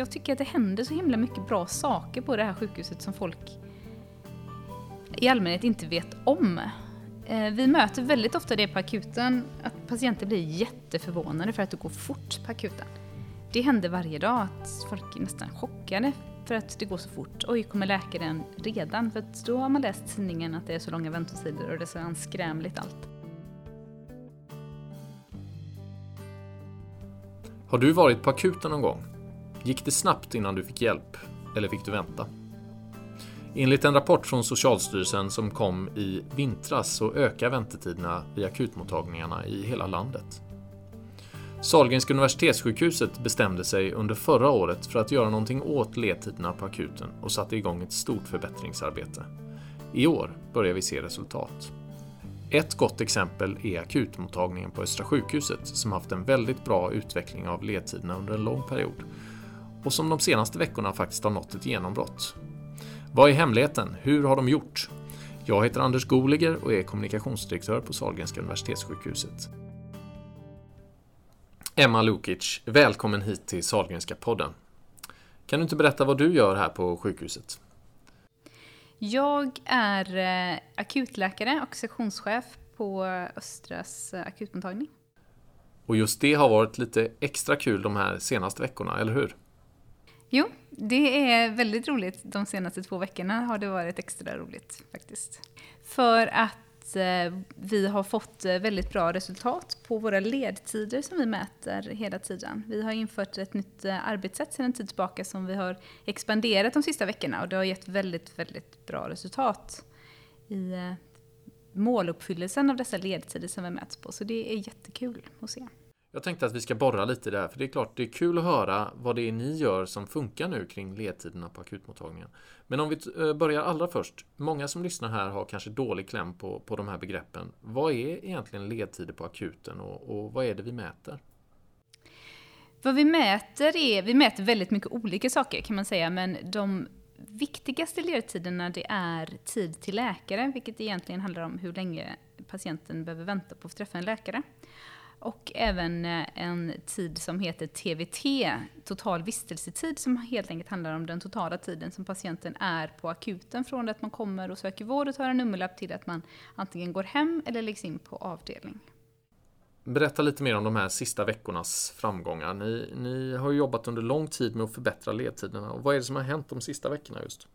jag tycker att det händer så himla mycket bra saker på det här sjukhuset som folk i allmänhet inte vet om. Eh, vi möter väldigt ofta det på akuten, att patienter blir jätteförvånade för att det går fort på akuten. Det händer varje dag att folk är nästan chockade för att det går så fort. Oj, kommer läkaren redan? För att då har man läst tidningen att det är så långa väntetider och det är så anskrämligt allt. Har du varit på akuten någon gång? Gick det snabbt innan du fick hjälp? Eller fick du vänta? Enligt en rapport från Socialstyrelsen som kom i vintras så ökar väntetiderna vid akutmottagningarna i hela landet. Sahlgrenska universitetssjukhuset bestämde sig under förra året för att göra någonting åt ledtiderna på akuten och satte igång ett stort förbättringsarbete. I år börjar vi se resultat. Ett gott exempel är akutmottagningen på Östra sjukhuset som haft en väldigt bra utveckling av ledtiderna under en lång period och som de senaste veckorna faktiskt har nått ett genombrott. Vad är hemligheten? Hur har de gjort? Jag heter Anders Goliger och är kommunikationsdirektör på Sahlgrenska universitetssjukhuset. Emma Lukic, välkommen hit till Sahlgrenska podden. Kan du inte berätta vad du gör här på sjukhuset? Jag är eh, akutläkare och sektionschef på Östras eh, akutmottagning. Och just det har varit lite extra kul de här senaste veckorna, eller hur? Jo, det är väldigt roligt. De senaste två veckorna har det varit extra roligt faktiskt. För att eh, vi har fått eh, väldigt bra resultat på våra ledtider som vi mäter hela tiden. Vi har infört ett nytt eh, arbetssätt sedan en tid tillbaka som vi har expanderat de sista veckorna och det har gett väldigt, väldigt bra resultat i eh, måluppfyllelsen av dessa ledtider som vi mäts på. Så det är jättekul att se. Jag tänkte att vi ska borra lite i det här, för det är klart det är kul att höra vad det är ni gör som funkar nu kring ledtiderna på akutmottagningen. Men om vi eh, börjar allra först. Många som lyssnar här har kanske dålig kläm på, på de här begreppen. Vad är egentligen ledtider på akuten och, och vad är det vi mäter? Vad vi mäter är, vi mäter väldigt mycket olika saker kan man säga, men de viktigaste ledtiderna det är tid till läkare, vilket egentligen handlar om hur länge patienten behöver vänta på att få träffa en läkare. Och även eh, en tid som heter TVT, total vistelsetid, som helt enkelt handlar om den totala tiden som patienten är på akuten från att man kommer och söker vård och tar en nummerlapp till att man antingen går hem eller läggs in på avdelning. Berätta lite mer om de här sista veckornas framgångar. Ni, ni har jobbat under lång tid med att förbättra ledtiderna. Och vad är det som har hänt de sista veckorna just?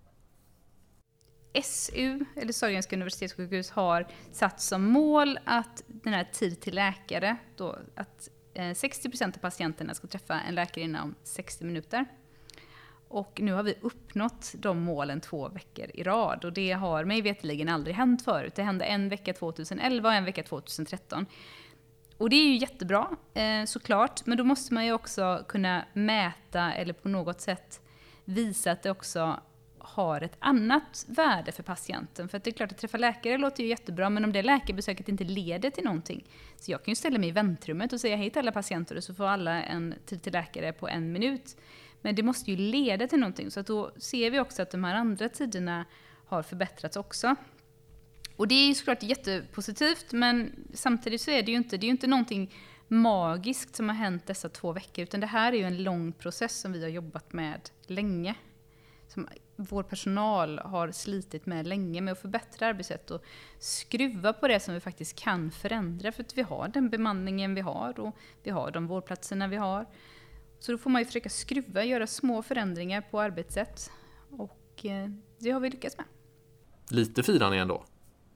SU, eller Sahlgrenska universitetssjukhus, har satt som mål att den här tid till läkare, då, att eh, 60% av patienterna ska träffa en läkare inom 60 minuter. Och nu har vi uppnått de målen två veckor i rad och det har mig veterligen aldrig hänt förut. Det hände en vecka 2011 och en vecka 2013. Och det är ju jättebra eh, såklart, men då måste man ju också kunna mäta eller på något sätt visa att det också har ett annat värde för patienten. För det är klart att träffa läkare låter ju jättebra, men om det läkarbesöket inte leder till någonting. Så jag kan ju ställa mig i väntrummet och säga hej till alla patienter och så får alla en tid till läkare på en minut. Men det måste ju leda till någonting, så att då ser vi också att de här andra tiderna har förbättrats också. Och det är ju såklart jättepositivt, men samtidigt så är det ju inte, det är ju inte någonting magiskt som har hänt dessa två veckor, utan det här är ju en lång process som vi har jobbat med länge. Som vår personal har slitit med länge med att förbättra arbetssätt och skruva på det som vi faktiskt kan förändra för att vi har den bemanningen vi har och vi har de vårdplatserna vi har. Så då får man ju försöka skruva, göra små förändringar på arbetssätt och eh, det har vi lyckats med. Lite firar ni ändå?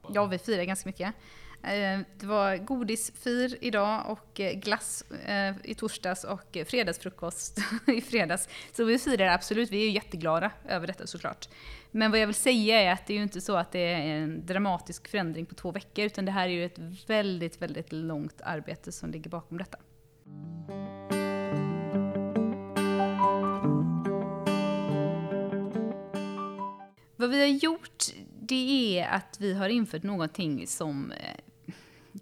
Ja, vi firar ganska mycket. Eh, det var godisfir idag och eh, glass eh, i torsdags och fredagsfrukost i fredags. Så vi firar absolut, vi är ju jätteglada över detta såklart. Men vad jag vill säga är att det är ju inte så att det är en dramatisk förändring på två veckor, utan det här är ju ett väldigt, väldigt långt arbete som ligger bakom detta. Vad vi har gjort, det är att vi har infört någonting som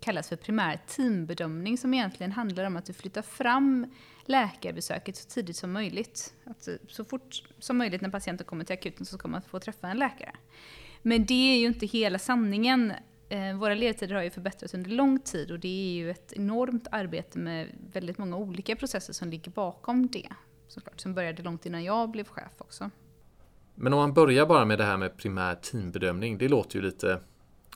kallas för primär teambedömning som egentligen handlar om att du flyttar fram läkarbesöket så tidigt som möjligt. Att så fort som möjligt när patienten kommer till akuten så ska man få träffa en läkare. Men det är ju inte hela sanningen. Eh, våra ledtider har ju förbättrats under lång tid och det är ju ett enormt arbete med väldigt många olika processer som ligger bakom det. såklart, som började långt innan jag blev chef också. Men om man börjar bara med det här med primär teambedömning, det låter ju lite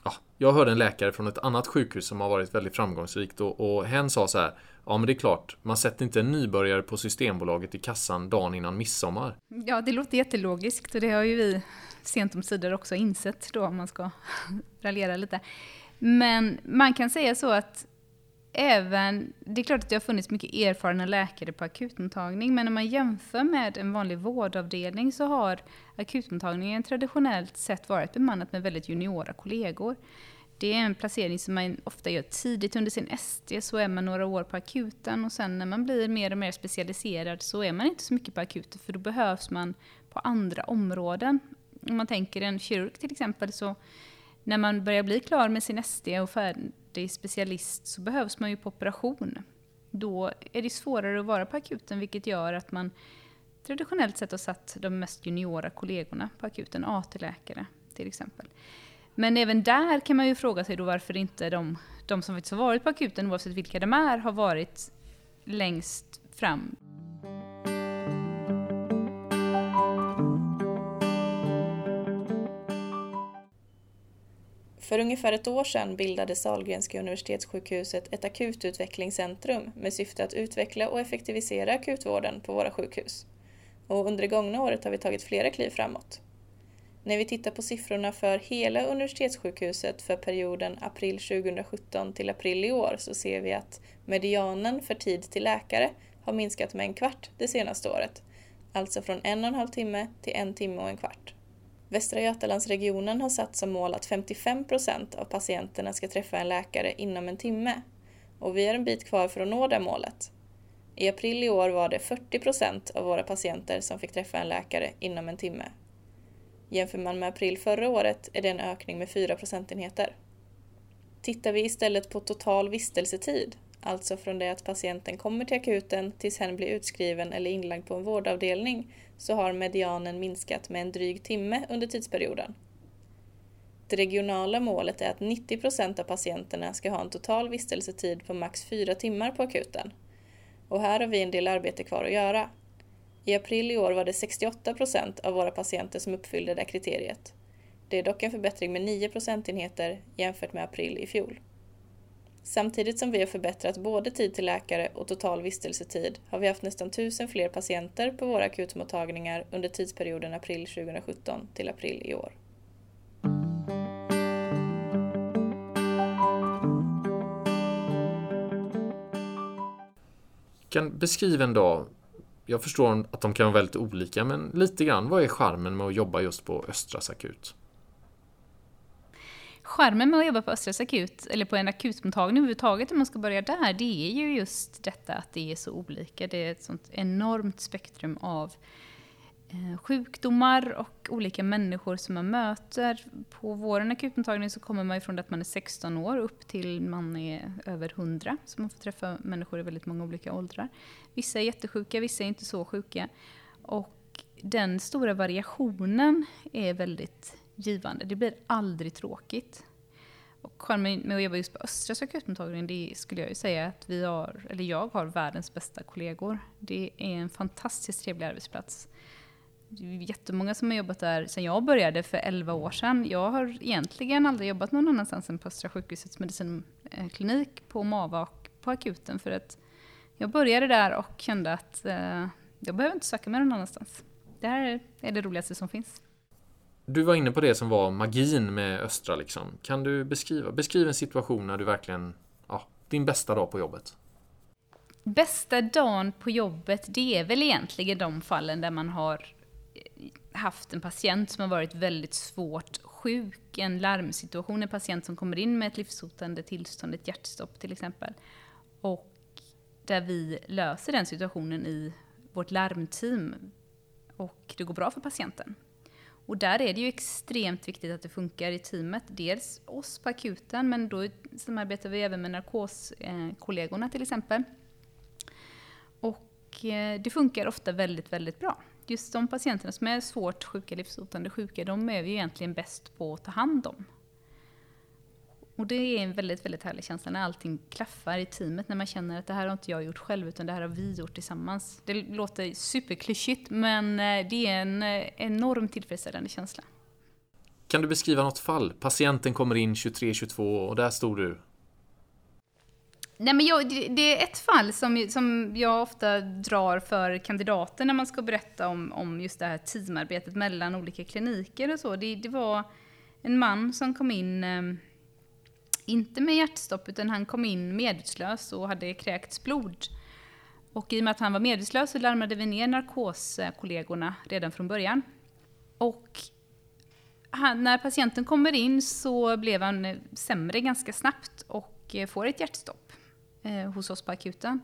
Ja, jag hörde en läkare från ett annat sjukhus som har varit väldigt framgångsrikt och, och hen sa så här Ja men det är klart, man sätter inte en nybörjare på Systembolaget i kassan dagen innan midsommar. Ja, det låter jättelogiskt och det har ju vi sent om sidor också insett då om man ska raljera lite. Men man kan säga så att även, det är klart att det har funnits mycket erfarna läkare på akutmottagning, men om man jämför med en vanlig vårdavdelning så har akutmottagningen traditionellt sett varit bemannat med väldigt juniora kollegor. Det är en placering som man ofta gör tidigt under sin ST, så är man några år på akuten och sen när man blir mer och mer specialiserad så är man inte så mycket på akuten för då behövs man på andra områden. Om man tänker en kirurg till exempel så när man börjar bli klar med sin ST och färdig specialist så behövs man ju på operation. Då är det svårare att vara på akuten vilket gör att man traditionellt sett har satt de mest juniora kollegorna på akuten, AT-läkare till exempel. Men även där kan man ju fråga sig då varför inte de, de som faktiskt har varit på akuten, oavsett vilka de är, har varit längst fram. För ungefär ett år sedan bildade Sahlgrenska universitetssjukhuset ett akututvecklingscentrum med syfte att utveckla och effektivisera akutvården på våra sjukhus. Och under det gångna året har vi tagit flera kliv framåt. När vi tittar på siffrorna för hela universitetssjukhuset för perioden april 2017 till april i år så ser vi att medianen för tid till läkare har minskat med en kvart det senaste året. Alltså från en och en halv timme till en timme och en kvart. Västra Götalandsregionen har satt som mål att 55 procent av patienterna ska träffa en läkare inom en timme och vi har en bit kvar för att nå det målet. I april i år var det 40 procent av våra patienter som fick träffa en läkare inom en timme. Jämför man med april förra året är det en ökning med 4 procentenheter. Tittar vi istället på total vistelsetid, alltså från det att patienten kommer till akuten tills hen blir utskriven eller inlagd på en vårdavdelning, så har medianen minskat med en dryg timme under tidsperioden. Det regionala målet är att 90 procent av patienterna ska ha en total vistelsetid på max fyra timmar på akuten. Och här har vi en del arbete kvar att göra. I april i år var det 68 procent av våra patienter som uppfyllde det kriteriet. Det är dock en förbättring med 9 procentenheter jämfört med april i fjol. Samtidigt som vi har förbättrat både tid till läkare och total vistelsetid har vi haft nästan 1000 fler patienter på våra akutmottagningar under tidsperioden april 2017 till april i år. Kan beskriva en dag jag förstår att de kan vara väldigt olika, men lite grann, vad är charmen med att jobba just på Östras akut? Charmen med att jobba på Östras akut, eller på en akutmottagning överhuvudtaget om man ska börja där, det är ju just detta att det är så olika. Det är ett sånt enormt spektrum av eh, sjukdomar och olika människor som man möter. På vår akutmottagning så kommer man ifrån att man är 16 år upp till man är över 100. Så man får träffa människor i väldigt många olika åldrar. Vissa är jättesjuka, vissa är inte så sjuka. Och den stora variationen är väldigt givande. Det blir aldrig tråkigt. Och charmen med att jobba just på Östra akutmottagningen, det skulle jag ju säga att vi har, eller jag har världens bästa kollegor. Det är en fantastiskt trevlig arbetsplats. Det är jättemånga som har jobbat där sedan jag började för 11 år sedan. Jag har egentligen aldrig jobbat någon annanstans än på Östra sjukhusets medicinklinik, på MAVA och på akuten för att jag började där och kände att eh, jag behöver inte söka mig någon annanstans. Det här är det roligaste som finns. Du var inne på det som var magin med Östra. Liksom. Kan du beskriva beskriv en situation när du verkligen, ja, din bästa dag på jobbet? Bästa dagen på jobbet, det är väl egentligen de fallen där man har eh, haft en patient som har varit väldigt svårt sjuk, en larmsituation, en patient som kommer in med ett livshotande tillstånd, ett hjärtstopp till exempel. Och där vi löser den situationen i vårt larmteam och det går bra för patienten. Och där är det ju extremt viktigt att det funkar i teamet. Dels oss på akuten, men då samarbetar vi även med narkoskollegorna till exempel. Och eh, det funkar ofta väldigt, väldigt bra. Just de patienterna som är svårt sjuka, livshotande sjuka, de är vi egentligen bäst på att ta hand om. Och det är en väldigt, väldigt härlig känsla när allting klaffar i teamet, när man känner att det här har inte jag gjort själv, utan det här har vi gjort tillsammans. Det låter superklyschigt, men eh, det är en eh, enormt tillfredsställande känsla. Kan du beskriva något fall? Patienten kommer in 23-22 och där står du. Nej, men jag, det är ett fall som, som jag ofta drar för kandidater när man ska berätta om, om just det här teamarbetet mellan olika kliniker och så. Det, det var en man som kom in ehm, inte med hjärtstopp, utan han kom in medvetslös och hade kräkts blod. Och i och med att han var medvetslös så larmade vi ner narkoskollegorna redan från början. Och han, när patienten kommer in så blev han eh, sämre ganska snabbt och eh, får ett hjärtstopp eh, hos oss på akuten.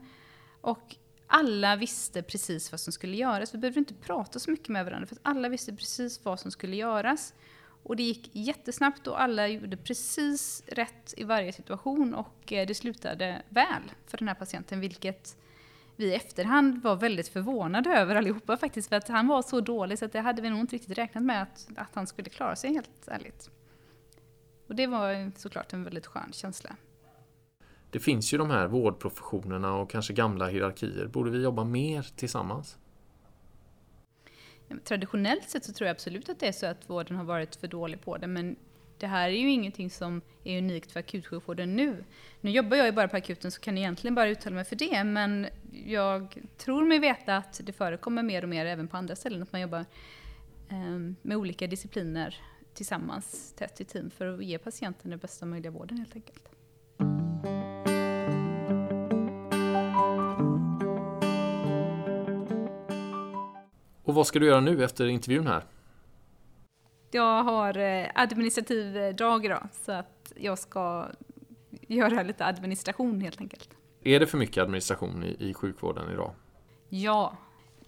Och alla visste precis vad som skulle göras. Vi behövde inte prata så mycket med varandra för att alla visste precis vad som skulle göras. Och det gick jättesnabbt och alla gjorde precis rätt i varje situation och eh, det slutade väl för den här patienten, vilket vi i efterhand var väldigt förvånade över allihopa faktiskt, för att han var så dålig så att det hade vi nog inte riktigt räknat med att, att han skulle klara sig helt ärligt. Och det var såklart en väldigt skön känsla. Det finns ju de här vårdprofessionerna och kanske gamla hierarkier. Borde vi jobba mer tillsammans? Traditionellt sett så tror jag absolut att det är så att vården har varit för dålig på det, men det här är ju ingenting som är unikt för akutsjukvården nu. Nu jobbar jag ju bara på akuten så kan jag egentligen bara uttala mig för det, men jag tror mig veta att det förekommer mer och mer även på andra ställen, att man jobbar ehm, med olika discipliner tillsammans, tätt i team, för att ge patienten den bästa möjliga vården helt enkelt. Och vad ska du göra nu efter intervjun här? Jag har eh, administrativ dag idag, så att jag ska göra lite administration helt enkelt. Är det för mycket administration i, i sjukvården idag? Ja,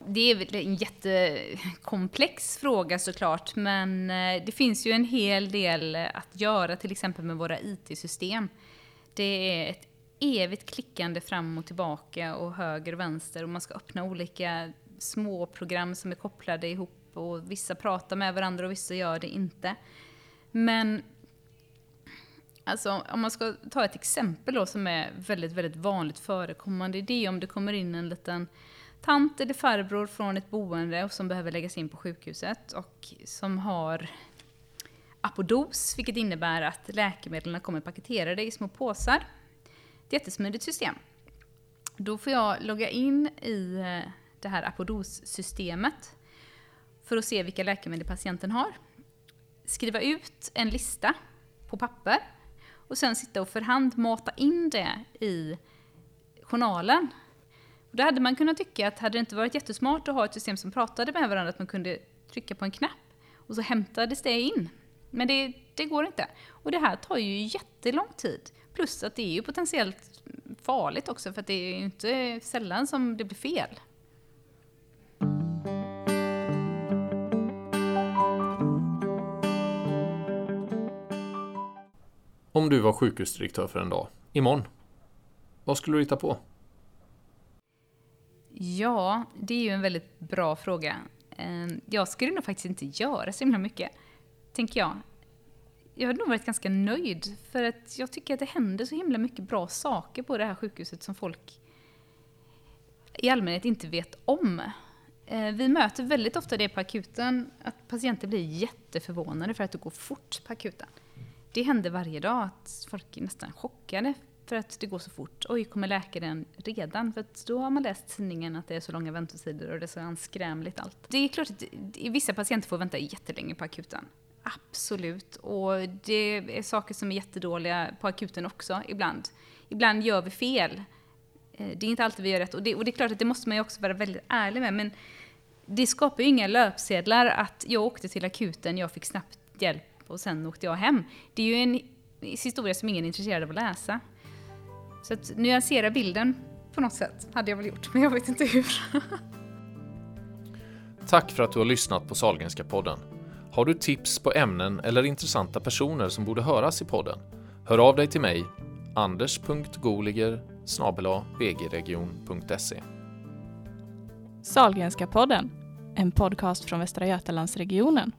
det är väl en jättekomplex fråga såklart, men eh, det finns ju en hel del att göra, till exempel med våra IT-system. Det är ett evigt klickande fram och tillbaka och höger och vänster och man ska öppna olika små program som är kopplade ihop och vissa pratar med varandra och vissa gör det inte. Men alltså, om man ska ta ett exempel då som är väldigt, väldigt vanligt förekommande. Det är om det kommer in en liten tant eller farbror från ett boende och som behöver läggas in på sjukhuset och som har apodos, vilket innebär att läkemedlen kommer paketerade i små påsar. Det är ett jättesmidigt system. Då får jag logga in i eh, det här apodossystemet för att se vilka läkemedel patienten har. Skriva ut en lista på papper och sen sitta och för hand mata in det i journalen. Och då hade man kunnat tycka att hade det inte varit jättesmart att ha ett system som pratade med varandra, att man kunde trycka på en knapp och så hämtades det in. Men det, det går inte. Och det här tar ju jättelång tid. Plus att det är ju potentiellt farligt också, för att det är ju inte sällan som det blir fel. Om du var sjukhusdirektör för en dag, imorgon, vad skulle du hitta på? Ja, det är ju en väldigt bra fråga. Ehm, jag skulle nog faktiskt inte göra så himla mycket, tänker jag. Jag hade nog varit ganska nöjd, för att jag tycker att det händer så himla mycket bra saker på det här sjukhuset som folk i allmänhet inte vet om. Ehm, vi möter väldigt ofta det på akuten, att patienter blir jätteförvånade för att det går fort på akuten det händer varje dag att folk är nästan chockade för att det går så fort. Oj, kommer läkaren redan? För då har man läst tidningen att det är så långa väntetider och det är så anskrämligt allt. Det är klart att vissa patienter får vänta jättelänge på akuten. Absolut. Och det är saker som är jättedåliga på akuten också ibland. Ibland gör vi fel. Eh, det är inte alltid vi gör rätt. Och det, och det är klart att det måste man ju också vara väldigt ärlig med. Men det skapar ju inga löpsedlar att jag åkte till akuten, jag fick snabbt hjälp och sen åkte jag hem. Det är ju en historia som ingen är intresserad av att läsa. Så att nyansera bilden på något sätt hade jag väl gjort, men jag vet inte hur. Tack för att du har lyssnat på Salgrenska podden. Har du tips på ämnen eller intressanta personer som borde höras i podden? Hör av dig till mig, anders.goliger vgregion.se. Salgrenska podden, en podcast från Västra Götalandsregionen.